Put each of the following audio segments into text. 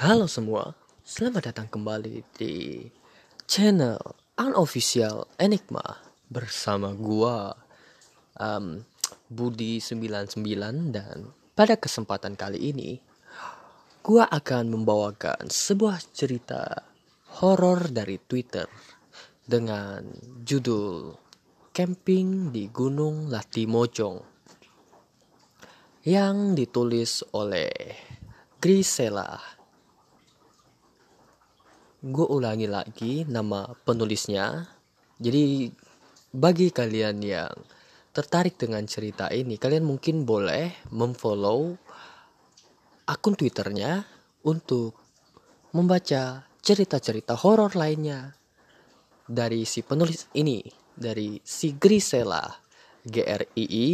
Halo semua, selamat datang kembali di channel unofficial Enigma bersama gua um, Budi 99 dan pada kesempatan kali ini gua akan membawakan sebuah cerita horor dari Twitter dengan judul Camping di Gunung Latimojong yang ditulis oleh Grisela gue ulangi lagi nama penulisnya. Jadi bagi kalian yang tertarik dengan cerita ini, kalian mungkin boleh memfollow akun Twitternya untuk membaca cerita-cerita horor lainnya dari si penulis ini, dari si Grisela, G R I I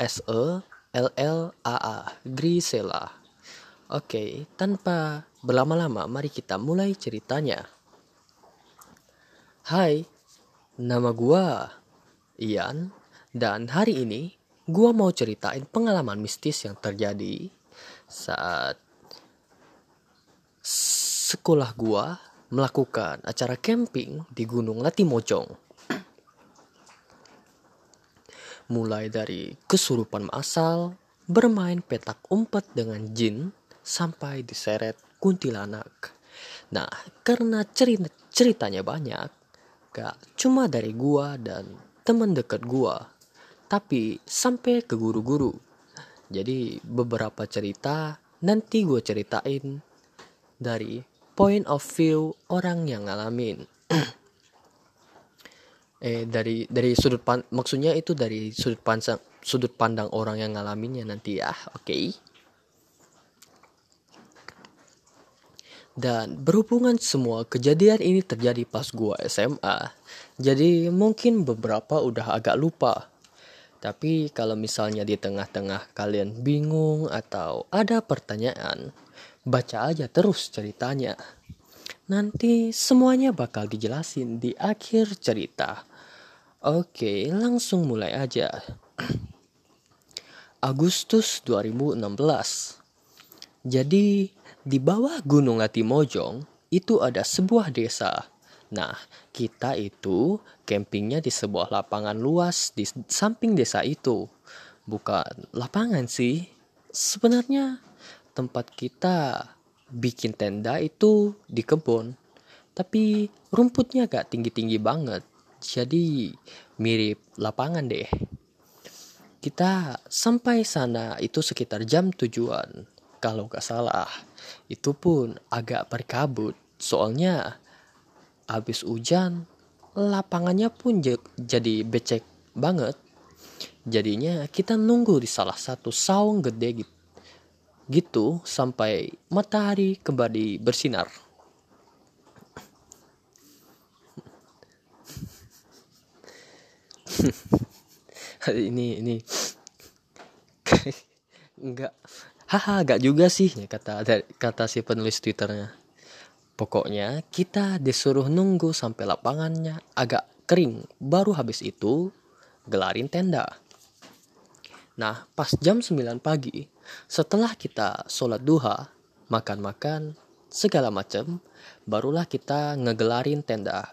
S E L L A A, Grisela. Oke, tanpa berlama-lama mari kita mulai ceritanya. Hai, nama gua Ian dan hari ini gua mau ceritain pengalaman mistis yang terjadi saat sekolah gua melakukan acara camping di Gunung Latimojong. Mulai dari kesurupan masal, bermain petak umpet dengan jin, sampai diseret kuntilanak. Nah, karena cerita ceritanya banyak, gak cuma dari gua dan temen deket gua, tapi sampai ke guru-guru. Jadi beberapa cerita nanti gue ceritain dari point of view orang yang ngalamin. eh dari dari sudut pan maksudnya itu dari sudut pandang sudut pandang orang yang ngalaminnya nanti ya, oke? Okay? Dan berhubungan semua kejadian ini terjadi pas gua SMA. Jadi mungkin beberapa udah agak lupa. Tapi kalau misalnya di tengah-tengah kalian bingung atau ada pertanyaan, baca aja terus ceritanya. Nanti semuanya bakal dijelasin di akhir cerita. Oke, langsung mulai aja. Agustus 2016. Jadi di bawah Gunung Latimojong itu ada sebuah desa. Nah, kita itu campingnya di sebuah lapangan luas di samping desa itu. Bukan lapangan sih. Sebenarnya tempat kita bikin tenda itu di kebun. Tapi rumputnya gak tinggi-tinggi banget. Jadi mirip lapangan deh. Kita sampai sana itu sekitar jam tujuan kalau gak salah. Itu pun agak berkabut, soalnya habis hujan, lapangannya pun jadi becek banget. Jadinya kita nunggu di salah satu saung gede gitu, sampai matahari kembali bersinar. ini ini enggak haha gak juga sih ya kata kata si penulis twitternya. Pokoknya kita disuruh nunggu sampai lapangannya agak kering. Baru habis itu gelarin tenda. Nah pas jam 9 pagi setelah kita sholat duha makan-makan segala macam barulah kita ngegelarin tenda.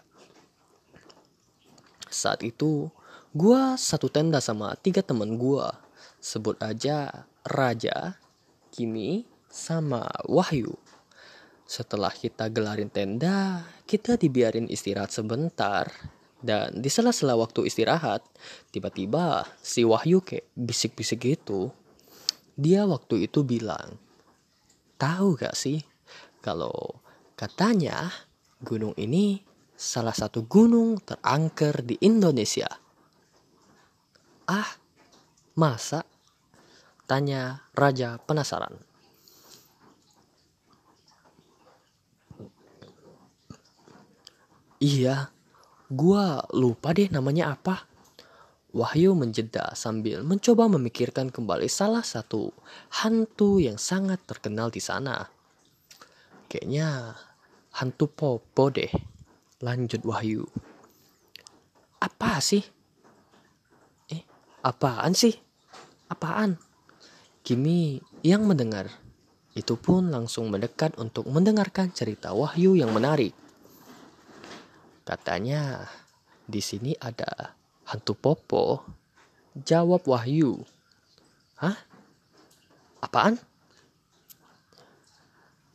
Saat itu gua satu tenda sama tiga temen gua. Sebut aja Raja, Kimi sama Wahyu. Setelah kita gelarin tenda, kita dibiarin istirahat sebentar. Dan di sela-sela waktu istirahat, tiba-tiba si Wahyu kayak bisik-bisik gitu. Dia waktu itu bilang, tahu gak sih kalau katanya gunung ini salah satu gunung terangker di Indonesia. Ah, masa? Tanya Raja penasaran. Iya, gua lupa deh namanya apa. Wahyu menjeda sambil mencoba memikirkan kembali salah satu hantu yang sangat terkenal di sana. Kayaknya hantu Popo deh. Lanjut Wahyu. Apa sih? Eh, apaan sih? Apaan? Kimi yang mendengar itu pun langsung mendekat untuk mendengarkan cerita Wahyu yang menarik. Katanya, di sini ada hantu Popo. Jawab Wahyu. Hah? Apaan?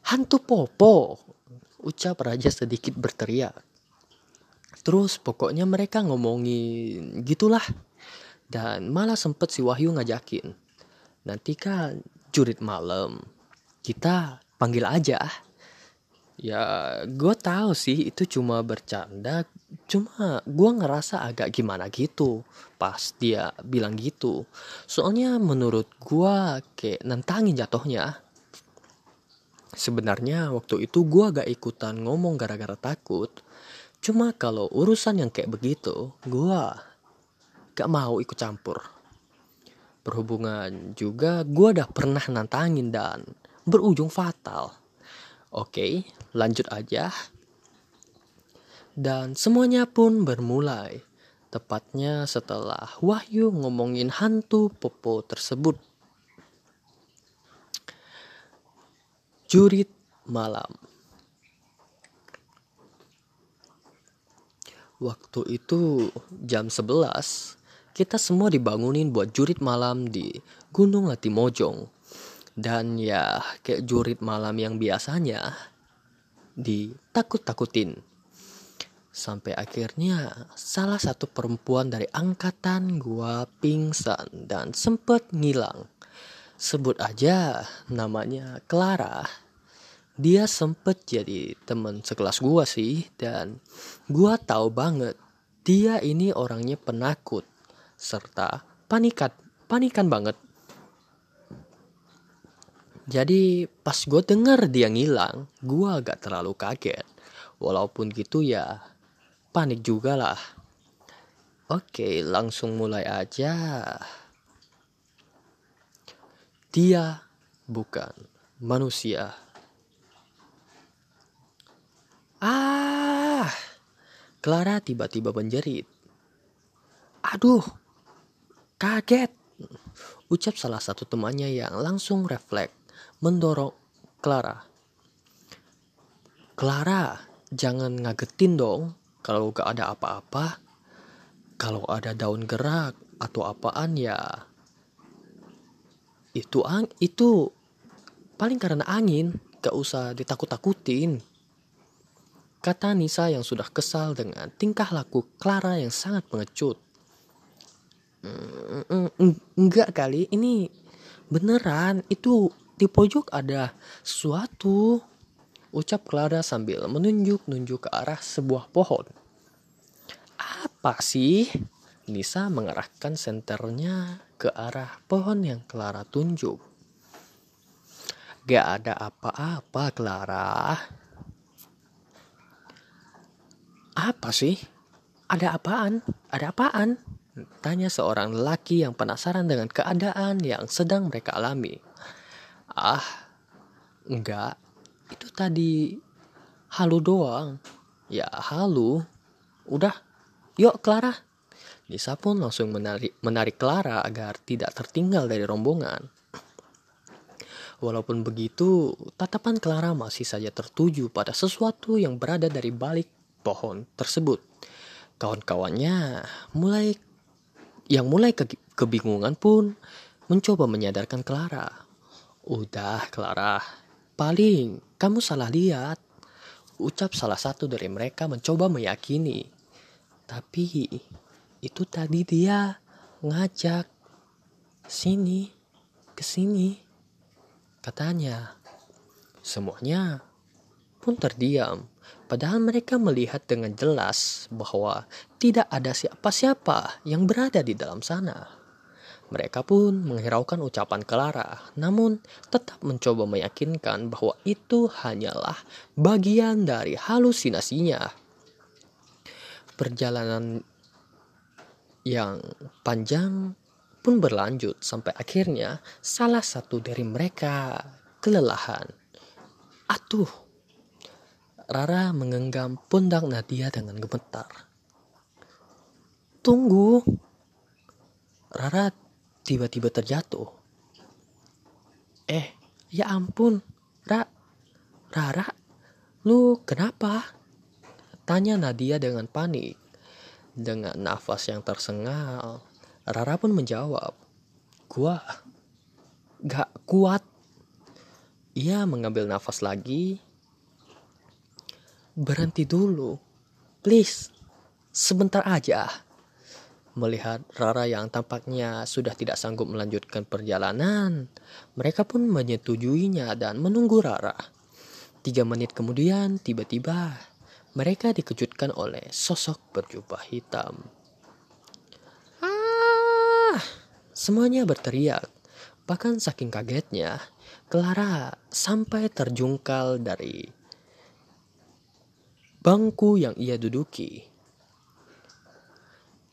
Hantu Popo, ucap Raja sedikit berteriak. Terus pokoknya mereka ngomongin gitulah. Dan malah sempet si Wahyu ngajakin. Nanti kan jurit malam. Kita panggil aja. Ya gue tahu sih itu cuma bercanda. Cuma gue ngerasa agak gimana gitu. Pas dia bilang gitu. Soalnya menurut gue kayak nantangin jatohnya Sebenarnya waktu itu gue gak ikutan ngomong gara-gara takut. Cuma kalau urusan yang kayak begitu, gue gak mau ikut campur. Berhubungan juga gue udah pernah nantangin dan berujung fatal. Oke, lanjut aja. Dan semuanya pun bermulai. Tepatnya setelah Wahyu ngomongin hantu Popo tersebut. Jurit malam. Waktu itu jam 11, kita semua dibangunin buat jurit malam di Gunung Latimojong. Dan ya kayak jurit malam yang biasanya ditakut-takutin. Sampai akhirnya salah satu perempuan dari angkatan gua pingsan dan sempet ngilang sebut aja namanya Clara dia sempet jadi temen sekelas gua sih dan gua tahu banget dia ini orangnya penakut serta panikat panikan banget. Jadi pas gue denger dia ngilang gua agak terlalu kaget. Walaupun gitu ya panik juga lah. Oke langsung mulai aja. Dia bukan manusia. Ah, Clara tiba-tiba menjerit. Aduh, kaget. Ucap salah satu temannya yang langsung refleks mendorong Clara. Clara, jangan ngagetin dong kalau gak ada apa-apa. Kalau ada daun gerak atau apaan ya itu ang itu paling karena angin gak usah ditakut-takutin kata Nisa yang sudah kesal dengan tingkah laku Clara yang sangat pengecut enggak kali ini beneran itu di pojok ada sesuatu ucap Clara sambil menunjuk-nunjuk ke arah sebuah pohon apa sih Nisa mengarahkan senternya ke arah pohon yang Clara tunjuk. Gak ada apa-apa, Clara. Apa sih? Ada apaan? Ada apaan? Tanya seorang lelaki yang penasaran dengan keadaan yang sedang mereka alami. Ah, enggak. Itu tadi halu doang. Ya, halu. Udah, yuk Clara, Nisa pun langsung menarik, menarik Clara agar tidak tertinggal dari rombongan. Walaupun begitu, tatapan Clara masih saja tertuju pada sesuatu yang berada dari balik pohon tersebut. Kawan-kawannya mulai yang mulai ke, kebingungan pun mencoba menyadarkan Clara. Udah, Clara, paling kamu salah lihat. Ucap salah satu dari mereka mencoba meyakini. Tapi itu tadi dia ngajak sini ke sini katanya semuanya pun terdiam padahal mereka melihat dengan jelas bahwa tidak ada siapa-siapa yang berada di dalam sana mereka pun menghiraukan ucapan Clara, namun tetap mencoba meyakinkan bahwa itu hanyalah bagian dari halusinasinya. Perjalanan yang panjang pun berlanjut sampai akhirnya salah satu dari mereka kelelahan. Atuh, Rara menggenggam pundak Nadia dengan gemetar. Tunggu. Rara tiba-tiba terjatuh. Eh, ya ampun, Ra, Rara, lu kenapa? Tanya Nadia dengan panik. Dengan nafas yang tersengal, Rara pun menjawab, Gua gak kuat. Ia mengambil nafas lagi. Berhenti dulu. Please, sebentar aja. Melihat Rara yang tampaknya sudah tidak sanggup melanjutkan perjalanan, mereka pun menyetujuinya dan menunggu Rara. Tiga menit kemudian, tiba-tiba mereka dikejutkan oleh sosok berjubah hitam. Ah! Semuanya berteriak. Bahkan saking kagetnya, Clara sampai terjungkal dari bangku yang ia duduki.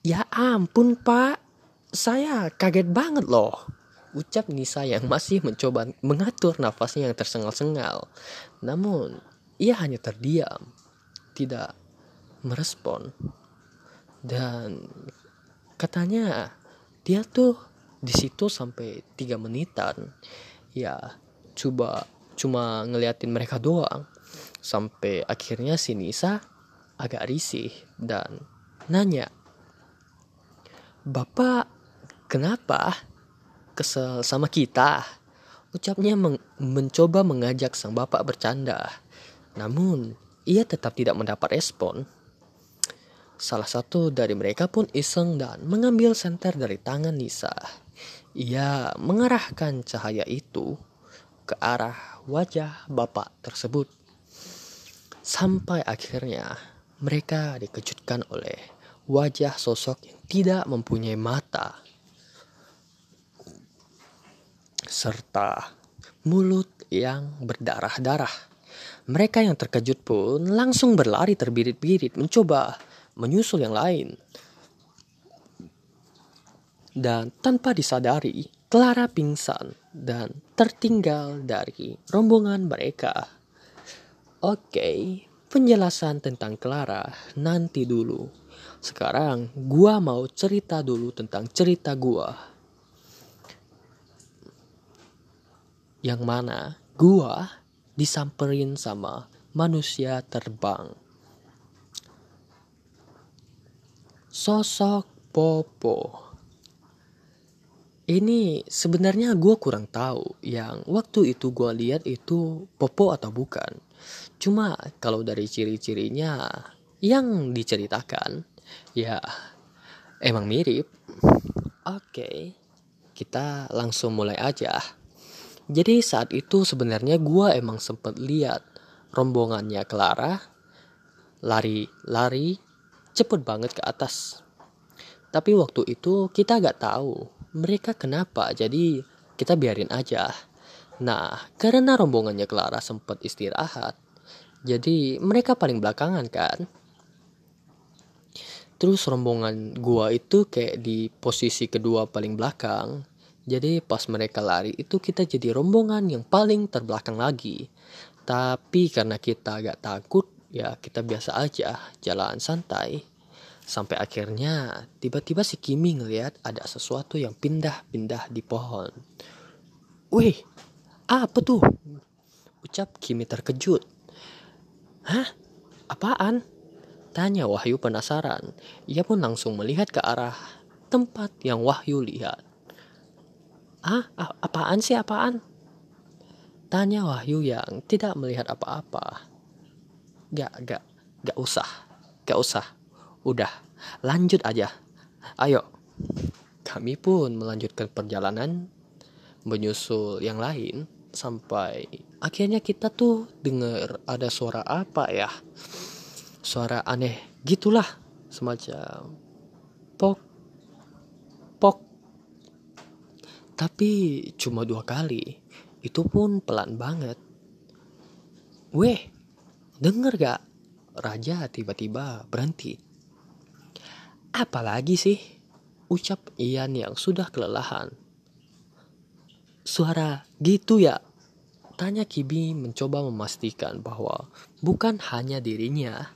Ya ampun pak, saya kaget banget loh. Ucap Nisa yang masih mencoba mengatur nafasnya yang tersengal-sengal. Namun, ia hanya terdiam, tidak merespon. Dan katanya dia tuh di situ sampai tiga menitan. Ya, coba cuma ngeliatin mereka doang. Sampai akhirnya si Nisa agak risih dan nanya Bapak kenapa kesel sama kita? Ucapnya men mencoba mengajak sang bapak bercanda. Namun, ia tetap tidak mendapat respon. Salah satu dari mereka pun iseng dan mengambil senter dari tangan Nisa. Ia mengarahkan cahaya itu ke arah wajah bapak tersebut. Sampai akhirnya mereka dikejutkan oleh wajah sosok yang tidak mempunyai mata, serta mulut yang berdarah-darah. Mereka yang terkejut pun langsung berlari terbirit-birit mencoba menyusul yang lain. Dan tanpa disadari, Clara pingsan dan tertinggal dari rombongan mereka. Oke, penjelasan tentang Clara nanti dulu. Sekarang gua mau cerita dulu tentang cerita gua. Yang mana gua disamperin sama manusia terbang. Sosok Popo. Ini sebenarnya gue kurang tahu yang waktu itu gue lihat itu Popo atau bukan. Cuma kalau dari ciri-cirinya yang diceritakan Ya, emang mirip. Oke, kita langsung mulai aja. Jadi saat itu sebenarnya gue emang sempet lihat rombongannya Clara lari-lari cepet banget ke atas. Tapi waktu itu kita gak tahu mereka kenapa, jadi kita biarin aja. Nah, karena rombongannya Clara sempet istirahat, jadi mereka paling belakangan kan. Terus rombongan gua itu kayak di posisi kedua paling belakang. Jadi pas mereka lari itu kita jadi rombongan yang paling terbelakang lagi. Tapi karena kita agak takut ya kita biasa aja jalan santai. Sampai akhirnya tiba-tiba si Kimi ngeliat ada sesuatu yang pindah-pindah di pohon. Wih, apa tuh? Ucap Kimi terkejut. Hah? Apaan? Tanya Wahyu penasaran. Ia pun langsung melihat ke arah tempat yang Wahyu lihat. Ah, apaan sih apaan? Tanya Wahyu yang tidak melihat apa-apa. Gak, gak, gak usah. Gak usah. Udah, lanjut aja. Ayo. Kami pun melanjutkan perjalanan menyusul yang lain sampai akhirnya kita tuh dengar ada suara apa ya? Suara aneh gitulah semacam pok pok. Tapi cuma dua kali itu pun pelan banget. Weh denger gak? Raja tiba-tiba berhenti. Apalagi sih? Ucap Ian yang sudah kelelahan suara gitu ya Tanya Kibi mencoba memastikan bahwa bukan hanya dirinya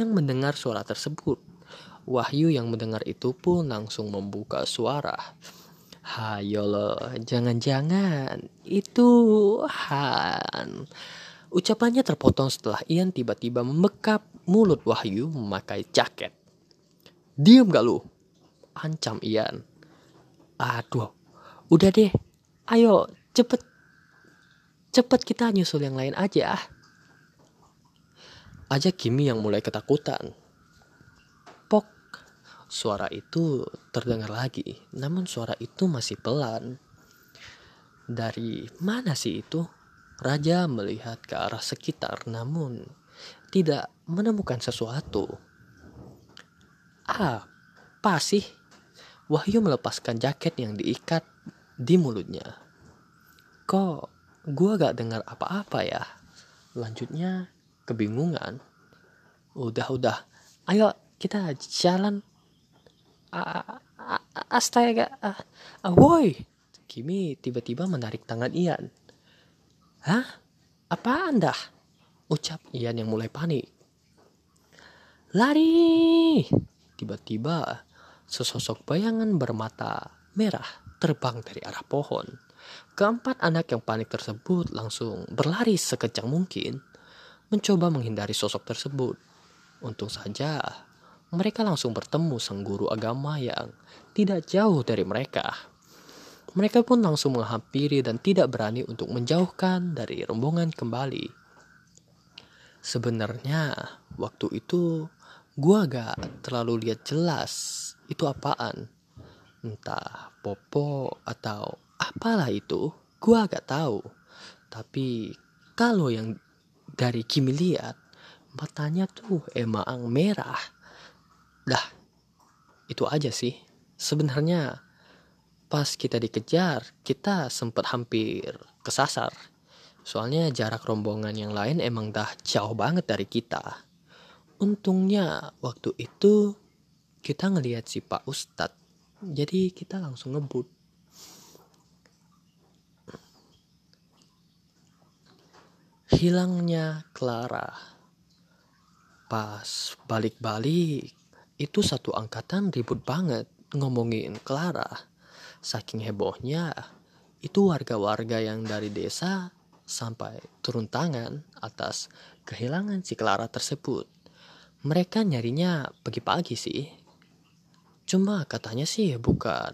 yang mendengar suara tersebut. Wahyu yang mendengar itu pun langsung membuka suara. Hayo lo, jangan-jangan itu Han. Ucapannya terpotong setelah Ian tiba-tiba membekap mulut Wahyu memakai jaket. Diam gak lu? Ancam Ian. Aduh, udah deh. Ayo, cepet. Cepet kita nyusul yang lain aja. Aja Kimi yang mulai ketakutan. Pok, suara itu terdengar lagi. Namun suara itu masih pelan. Dari mana sih itu? Raja melihat ke arah sekitar namun tidak menemukan sesuatu. Apa sih? Wahyu melepaskan jaket yang diikat di mulutnya. Kok gua gak dengar apa-apa ya? Lanjutnya kebingungan. Udah, udah. Ayo kita jalan. Astaga. Woi. Kimi tiba-tiba menarik tangan Ian. Hah? Apaan dah? Ucap Ian yang mulai panik. Lari! Tiba-tiba sesosok bayangan bermata merah terbang dari arah pohon. Keempat anak yang panik tersebut langsung berlari sekencang mungkin mencoba menghindari sosok tersebut. Untung saja mereka langsung bertemu sang guru agama yang tidak jauh dari mereka. Mereka pun langsung menghampiri dan tidak berani untuk menjauhkan dari rombongan kembali. Sebenarnya waktu itu gua gak terlalu lihat jelas itu apaan. Entah popo atau apalah itu, gua gak tahu. Tapi kalau yang dari Kimi lihat matanya tuh emang merah. Dah itu aja sih. Sebenarnya pas kita dikejar kita sempat hampir kesasar. Soalnya jarak rombongan yang lain emang dah jauh banget dari kita. Untungnya waktu itu kita ngelihat si Pak Ustadz jadi kita langsung ngebut hilangnya Clara. Pas balik-balik, itu satu angkatan ribut banget ngomongin Clara. Saking hebohnya, itu warga-warga yang dari desa sampai turun tangan atas kehilangan si Clara tersebut. Mereka nyarinya pagi-pagi sih. Cuma katanya sih bukan.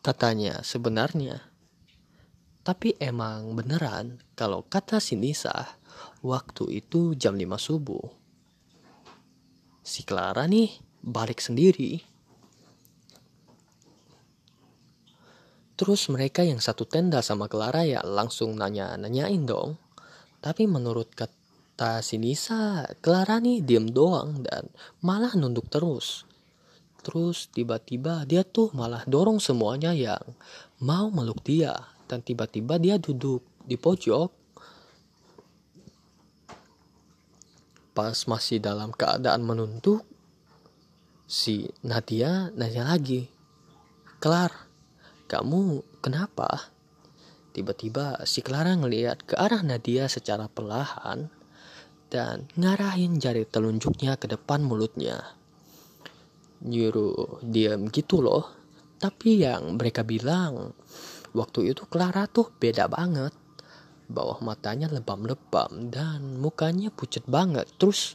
Katanya sebenarnya tapi emang beneran kalau kata si Nisa, waktu itu jam 5 subuh. Si Clara nih balik sendiri. Terus mereka yang satu tenda sama Clara ya langsung nanya-nanyain dong. Tapi menurut kata si Nisa, Clara nih diem doang dan malah nunduk terus. Terus tiba-tiba dia tuh malah dorong semuanya yang mau meluk dia dan tiba-tiba dia duduk di pojok. Pas masih dalam keadaan menunduk si Nadia nanya lagi Kelar kamu kenapa? Tiba-tiba si Clara ngelihat ke arah Nadia secara perlahan dan ngarahin jari telunjuknya ke depan mulutnya nyuruh diam gitu loh tapi yang mereka bilang Waktu itu Clara tuh beda banget. Bawah matanya lebam-lebam dan mukanya pucat banget. Terus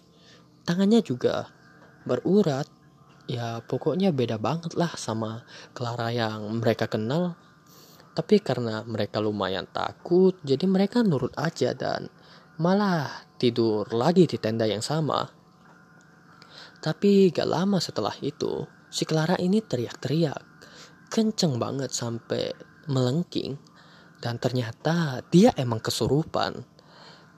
tangannya juga berurat. Ya pokoknya beda banget lah sama Clara yang mereka kenal. Tapi karena mereka lumayan takut, jadi mereka nurut aja dan malah tidur lagi di tenda yang sama. Tapi gak lama setelah itu, si Clara ini teriak-teriak. Kenceng banget sampai melengking dan ternyata dia emang kesurupan.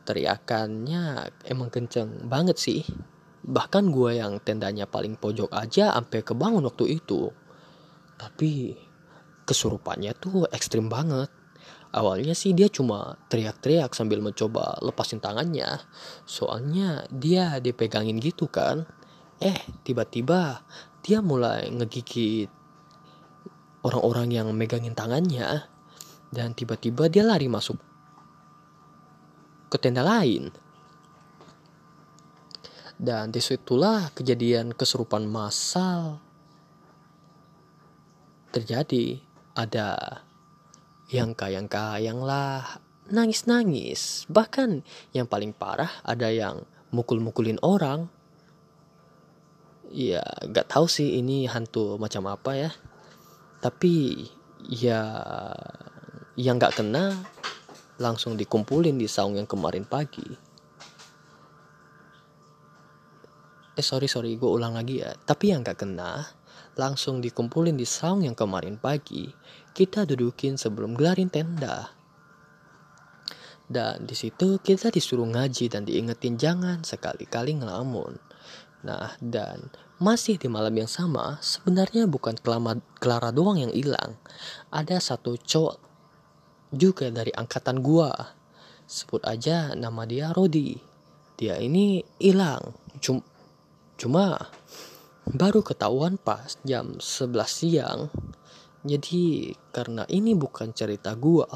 Teriakannya emang kenceng banget sih. Bahkan gue yang tendanya paling pojok aja sampai kebangun waktu itu. Tapi kesurupannya tuh ekstrim banget. Awalnya sih dia cuma teriak-teriak sambil mencoba lepasin tangannya. Soalnya dia dipegangin gitu kan. Eh, tiba-tiba dia mulai ngegigit orang-orang yang megangin tangannya dan tiba-tiba dia lari masuk ke tenda lain. Dan di situlah kejadian kesurupan massal terjadi ada yang kayang-kayang lah nangis-nangis. Bahkan yang paling parah ada yang mukul-mukulin orang. Ya gak tahu sih ini hantu macam apa ya. Tapi ya yang gak kena langsung dikumpulin di saung yang kemarin pagi. Eh sorry sorry gue ulang lagi ya. Tapi yang gak kena langsung dikumpulin di saung yang kemarin pagi kita dudukin sebelum gelarin tenda dan di situ kita disuruh ngaji dan diingetin jangan sekali-kali ngelamun. Nah, dan masih di malam yang sama, sebenarnya bukan Clara doang yang hilang. Ada satu cowok juga dari angkatan gua. Sebut aja nama dia Rodi. Dia ini hilang. Cuma, cuma baru ketahuan pas jam 11 siang. Jadi karena ini bukan cerita gua,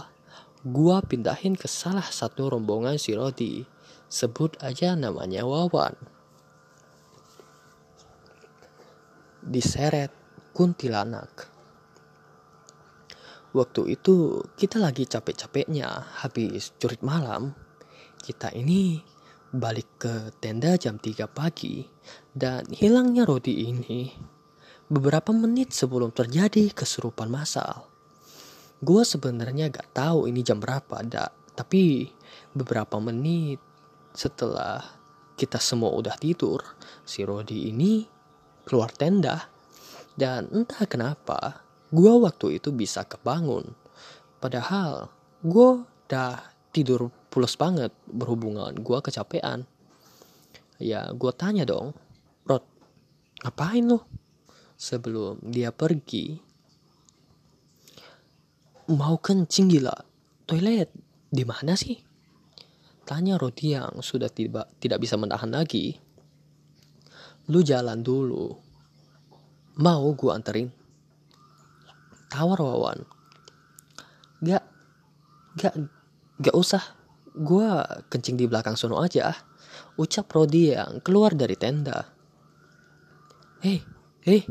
gua pindahin ke salah satu rombongan si Rodi. Sebut aja namanya Wawan. Diseret kuntilanak. Waktu itu kita lagi capek-capeknya habis curit malam. Kita ini balik ke tenda jam 3 pagi dan hilangnya Rodi ini beberapa menit sebelum terjadi kesurupan massal. Gue sebenarnya gak tahu ini jam berapa, ada. Tapi beberapa menit setelah kita semua udah tidur, si Rodi ini keluar tenda. Dan entah kenapa, gue waktu itu bisa kebangun. Padahal gue udah tidur pulas banget berhubungan gue kecapean. Ya gue tanya dong, ngapain lo? Sebelum dia pergi, Mau kencing gila. Toilet di mana sih? Tanya Rodi yang sudah tiba, tidak bisa menahan lagi. Lu jalan dulu. Mau gua anterin? Tawar Wawan. Gak, gak, gak usah. Gua kencing di belakang sono aja. Ucap Rodi yang keluar dari tenda. Hei, hei,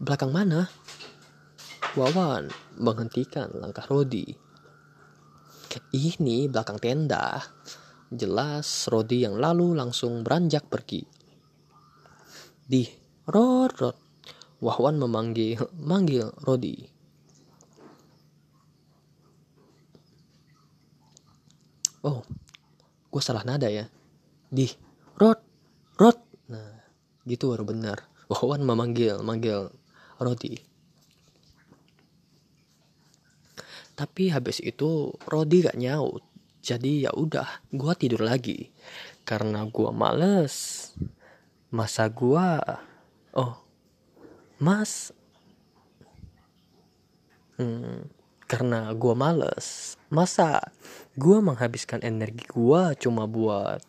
belakang mana? Wawan menghentikan langkah Rodi. Ini belakang tenda. Jelas Rodi yang lalu langsung beranjak pergi. Di Rod Rod. Wawan memanggil manggil Rodi. Oh, gue salah nada ya. Di Rod Rod. Nah, gitu baru benar. Wawan memanggil manggil Rodi. Tapi habis itu Rodi gak nyaut. Jadi ya udah, gua tidur lagi. Karena gua males. Masa gua Oh. Mas hmm, karena gua males. Masa gua menghabiskan energi gua cuma buat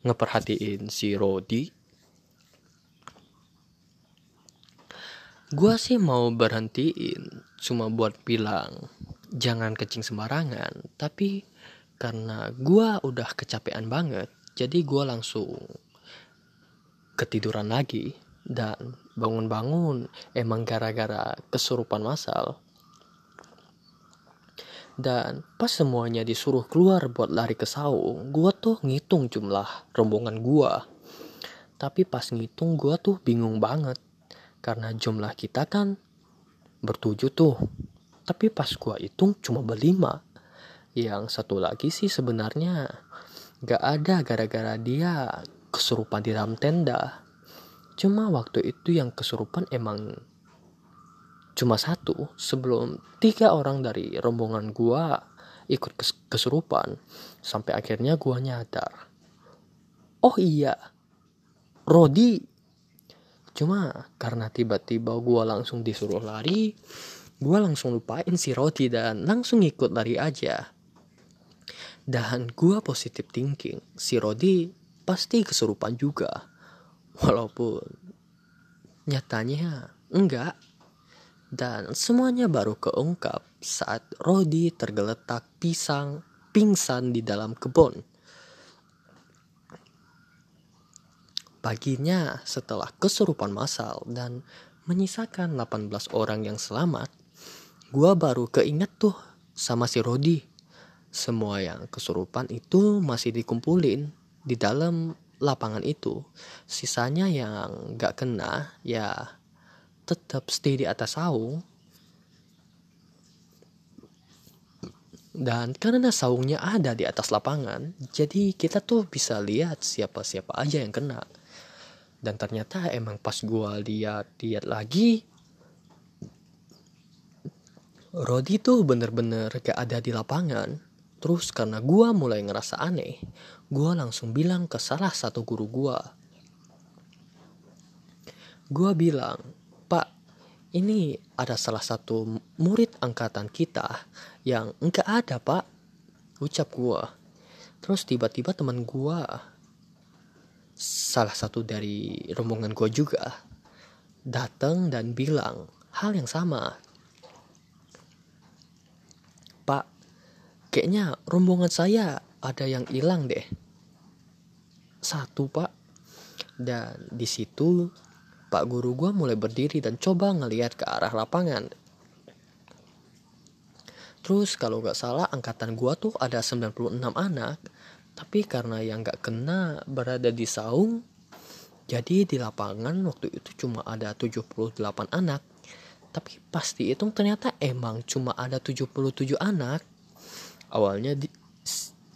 ngeperhatiin si Rodi Gua sih mau berhentiin cuma buat bilang jangan kencing sembarangan, tapi karena gua udah kecapean banget, jadi gua langsung ketiduran lagi dan bangun-bangun emang gara-gara kesurupan masal. Dan pas semuanya disuruh keluar buat lari ke saung, gua tuh ngitung jumlah rombongan gua. Tapi pas ngitung gua tuh bingung banget karena jumlah kita kan bertujuh tuh. Tapi pas gua hitung cuma berlima. Yang satu lagi sih sebenarnya gak ada gara-gara dia kesurupan di dalam tenda. Cuma waktu itu yang kesurupan emang cuma satu. Sebelum tiga orang dari rombongan gua ikut kesurupan sampai akhirnya gua nyadar oh iya Rodi Cuma karena tiba-tiba gue langsung disuruh lari, gue langsung lupain si Roti dan langsung ikut lari aja. Dan gue positif thinking, si Rodi pasti kesurupan juga. Walaupun nyatanya enggak. Dan semuanya baru keungkap saat Rodi tergeletak pisang pingsan di dalam kebun. Paginya setelah kesurupan masal dan menyisakan 18 orang yang selamat, gua baru keinget tuh sama si Rodi. Semua yang kesurupan itu masih dikumpulin di dalam lapangan itu. Sisanya yang gak kena ya tetap stay di atas saung. Dan karena saungnya ada di atas lapangan, jadi kita tuh bisa lihat siapa-siapa aja yang kena. Dan ternyata emang pas gua lihat-lihat lagi, Rodi tuh bener-bener gak ada di lapangan. Terus karena gua mulai ngerasa aneh, gua langsung bilang ke salah satu guru gua. Gua bilang, Pak, ini ada salah satu murid angkatan kita yang enggak ada pak ucap gua terus tiba-tiba teman gua salah satu dari rombongan gua juga datang dan bilang hal yang sama. Pak kayaknya rombongan saya ada yang hilang deh. Satu pak. Dan di situ Pak guru gua mulai berdiri dan coba ngeliat ke arah lapangan. Terus kalau nggak salah angkatan gua tuh ada 96 anak, tapi karena yang nggak kena berada di saung, jadi di lapangan waktu itu cuma ada 78 anak. Tapi pasti itu ternyata emang cuma ada 77 anak. Awalnya di,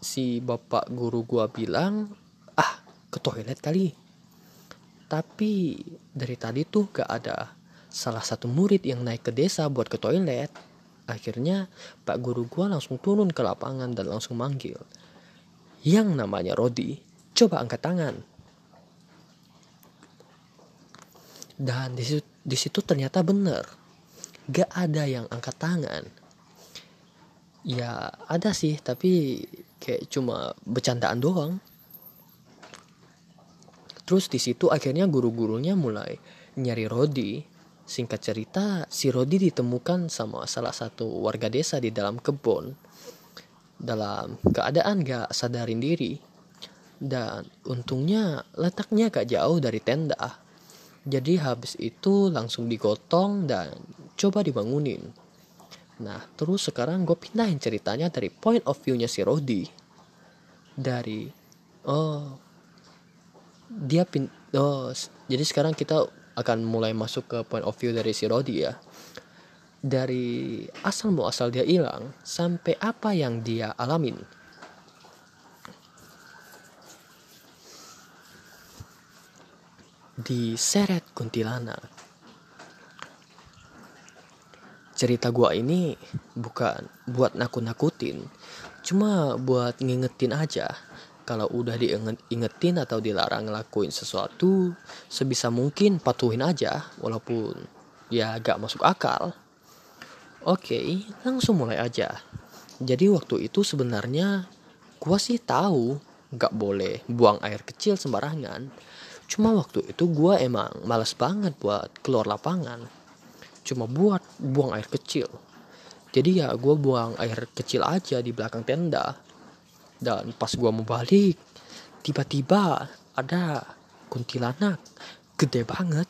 si bapak guru gua bilang, ah ke toilet kali. Tapi dari tadi tuh gak ada salah satu murid yang naik ke desa buat ke toilet Akhirnya Pak Guru gua langsung turun ke lapangan dan langsung manggil. Yang namanya Rodi, coba angkat tangan. Dan di situ, di situ ternyata benar. Gak ada yang angkat tangan. Ya ada sih, tapi kayak cuma bercandaan doang. Terus di situ akhirnya guru-gurunya mulai nyari Rodi Singkat cerita, si Rodi ditemukan sama salah satu warga desa di dalam kebun dalam keadaan gak sadarin diri. Dan untungnya letaknya gak jauh dari tenda. Jadi habis itu langsung digotong dan coba dibangunin. Nah terus sekarang gue pindahin ceritanya dari point of view-nya si Rodi. Dari, oh, dia pin, oh, jadi sekarang kita akan mulai masuk ke point of view dari si Rodi ya dari asal muasal dia hilang sampai apa yang dia alamin. Di seret kuntilanak. Cerita gua ini bukan buat nakut-nakutin cuma buat ngingetin aja kalau udah diingetin atau dilarang ngelakuin sesuatu sebisa mungkin patuhin aja walaupun ya gak masuk akal oke langsung mulai aja. Jadi waktu itu sebenarnya gua sih tahu gak boleh buang air kecil sembarangan. Cuma waktu itu gua emang males banget buat keluar lapangan. Cuma buat buang air kecil. Jadi ya gue buang air kecil aja di belakang tenda. Dan pas gua mau balik tiba-tiba ada kuntilanak. Gede banget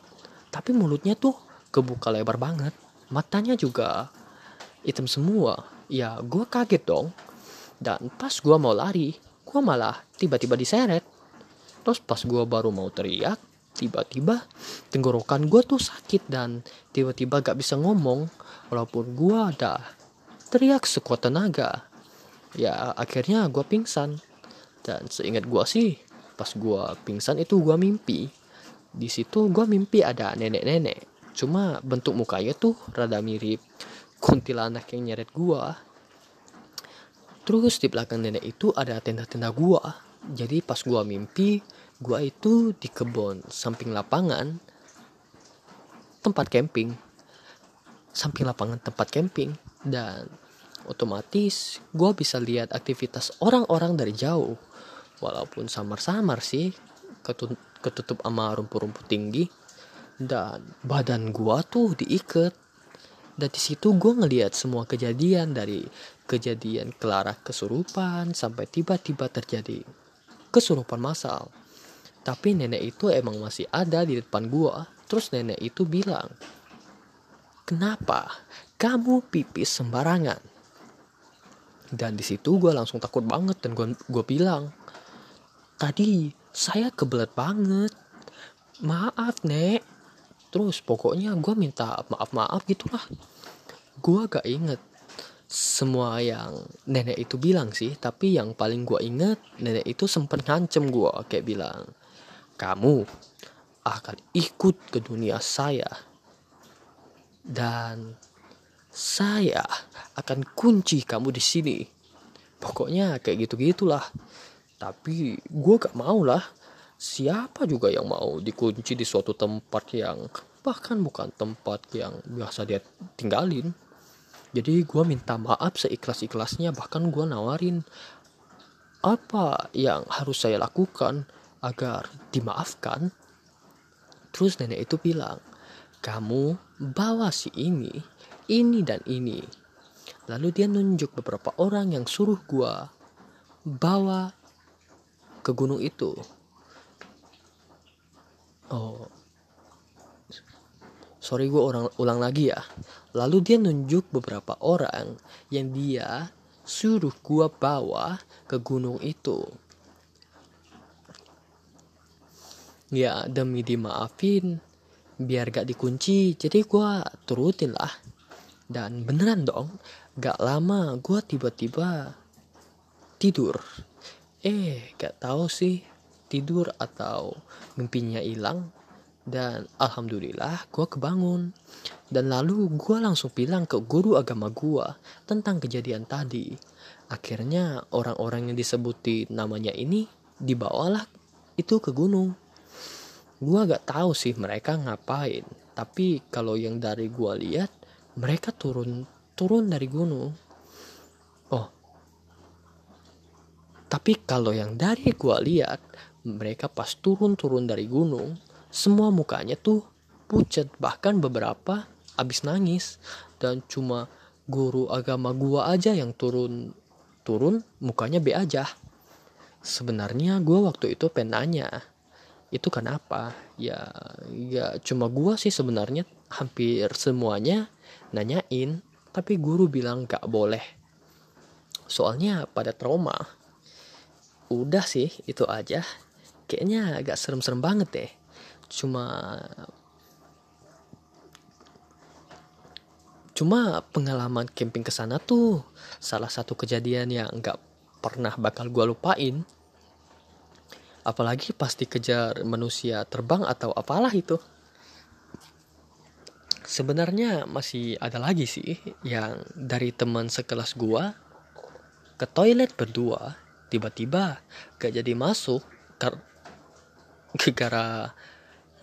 tapi mulutnya tuh kebuka lebar banget. Matanya juga hitam semua. Ya gua kaget dong. Dan pas gua mau lari gua malah tiba-tiba diseret. Terus pas gua baru mau teriak tiba-tiba tenggorokan gua tuh sakit dan tiba-tiba gak bisa ngomong walaupun gua ada teriak sekuat tenaga. Ya akhirnya gue pingsan. Dan seingat gue sih pas gue pingsan itu gue mimpi. Di situ gue mimpi ada nenek-nenek. Cuma bentuk mukanya tuh rada mirip kuntilanak yang nyeret gue terus di belakang nenek itu ada tenda-tenda gue jadi pas gue mimpi gue itu di kebun samping lapangan tempat camping. Samping lapangan tempat camping. Dan otomatis gue bisa lihat aktivitas orang-orang dari jauh. Walaupun samar-samar sih ketutup sama rumput-rumput tinggi. Dan badan gue tuh diikat dan di situ gue ngeliat semua kejadian dari kejadian Clara kesurupan sampai tiba-tiba terjadi kesurupan massal. Tapi nenek itu emang masih ada di depan gue terus nenek itu bilang kenapa kamu pipis sembarangan? Dan di situ gue langsung takut banget dan gue gue bilang tadi saya kebelet banget. Maaf nek terus. Pokoknya gue minta maaf maaf gitulah. Gue gak inget semua yang nenek itu bilang sih. Tapi yang paling gue inget nenek itu sempet ngancem gue kayak bilang kamu akan ikut ke dunia saya. Dan saya akan kunci kamu di sini. Pokoknya kayak gitu gitulah tapi gue gak mau lah siapa juga yang mau dikunci di suatu tempat yang bahkan bukan tempat yang biasa dia tinggalin. Jadi gue minta maaf seikhlas-ikhlasnya bahkan gue nawarin apa yang harus saya lakukan agar dimaafkan. Terus nenek itu bilang kamu bawa si ini ini dan ini. Lalu dia nunjuk beberapa orang yang suruh gue bawa ke gunung itu oh. Sorry gue orang ulang lagi ya. Lalu dia nunjuk beberapa orang yang dia suruh gue bawa ke gunung itu. Ya demi dimaafin biar gak dikunci. Jadi gue turutin lah. Dan beneran dong gak lama gue tiba-tiba tidur. Eh gak tahu sih tidur atau mimpinya hilang dan alhamdulillah gue kebangun. Dan lalu gue langsung bilang ke guru agama gue tentang kejadian tadi. Akhirnya orang-orang yang disebutin namanya ini dibawalah itu ke gunung. Gue gak tahu sih mereka ngapain tapi kalau yang dari gue lihat mereka turun turun dari gunung. Oh tapi kalau yang dari gue lihat mereka pas turun-turun dari gunung semua mukanya tuh pucat bahkan beberapa abis nangis. Dan cuma guru agama gua aja yang turun turun mukanya be aja. Sebenarnya gua waktu itu penanya itu kenapa? Ya ya cuma gua sih sebenarnya hampir semuanya nanyain tapi guru bilang gak boleh. Soalnya pada trauma. Udah sih itu aja kayaknya agak serem-serem banget deh. Cuma cuma pengalaman camping ke sana tuh salah satu kejadian yang nggak pernah bakal gue lupain. Apalagi pasti kejar manusia terbang atau apalah itu. Sebenarnya masih ada lagi sih yang dari teman sekelas gua ke toilet berdua tiba-tiba gak jadi masuk gara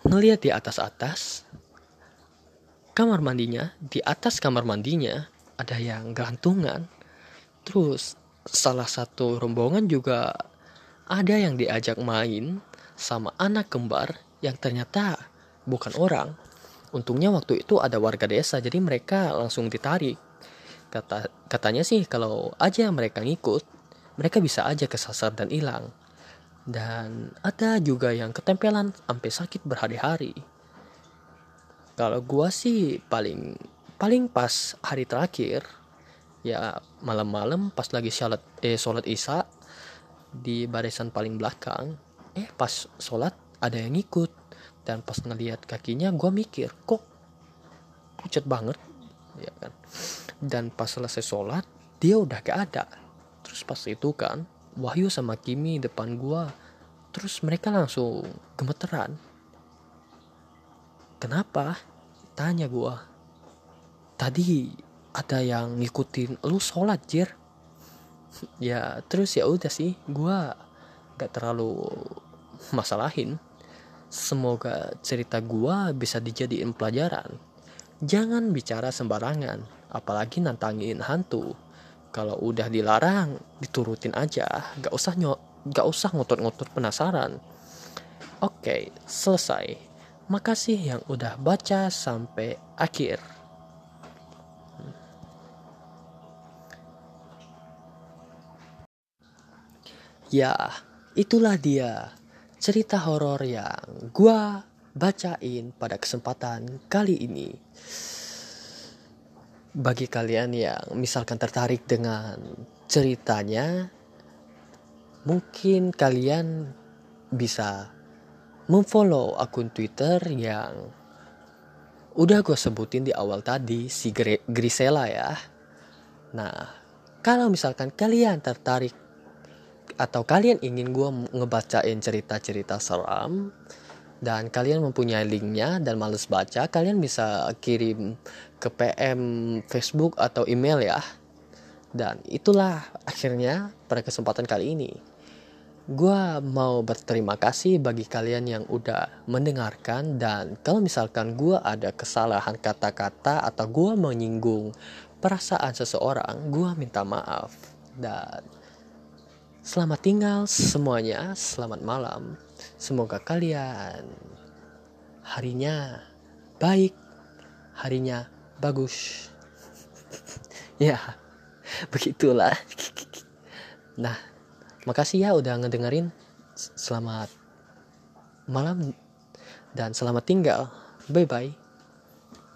ngeliat di atas-atas kamar mandinya di atas kamar mandinya ada yang gantungan terus salah satu rombongan juga ada yang diajak main sama anak kembar yang ternyata bukan orang. Untungnya waktu itu ada warga desa jadi mereka langsung ditarik. Kata katanya sih kalau aja mereka ngikut mereka bisa aja kesasar dan hilang dan ada juga yang ketempelan sampai sakit berhari-hari. Kalau gua sih paling paling pas hari terakhir ya malam-malam pas lagi sholat eh sholat isya di barisan paling belakang eh pas sholat ada yang ngikut. Dan pas ngelihat kakinya gua mikir kok pucat banget? Ya kan. Dan pas selesai sholat dia udah gak ada. Terus pas itu kan Wahyu sama Kimi depan gua terus mereka langsung gemeteran. Kenapa? tanya gua. Tadi ada yang ngikutin lu sholat jir. Ya terus ya udah sih gua gak terlalu masalahin. Semoga cerita gua bisa dijadiin pelajaran. Jangan bicara sembarangan apalagi nantangin hantu kalau udah dilarang diturutin aja. Gak usah nyok gak usah ngotot-ngotot penasaran. Oke selesai. Makasih yang udah baca sampai akhir. Ya itulah dia cerita horor yang gua bacain pada kesempatan kali ini. Bagi kalian yang misalkan tertarik dengan ceritanya, mungkin kalian bisa memfollow akun Twitter yang udah gue sebutin di awal tadi si Grisela ya. Nah, kalau misalkan kalian tertarik atau kalian ingin gue ngebacain cerita-cerita seram dan kalian mempunyai linknya dan males baca, kalian bisa kirim ke PM Facebook atau email ya. Dan itulah akhirnya pada kesempatan kali ini Gua mau berterima kasih bagi kalian yang udah mendengarkan dan kalau misalkan gua ada kesalahan kata-kata atau gua menyinggung perasaan seseorang, gua minta maaf dan selamat tinggal semuanya, selamat malam. Semoga kalian harinya baik, harinya bagus. ya, begitulah. Nah, Makasih ya udah ngedengerin. Selamat malam dan selamat tinggal. Bye bye.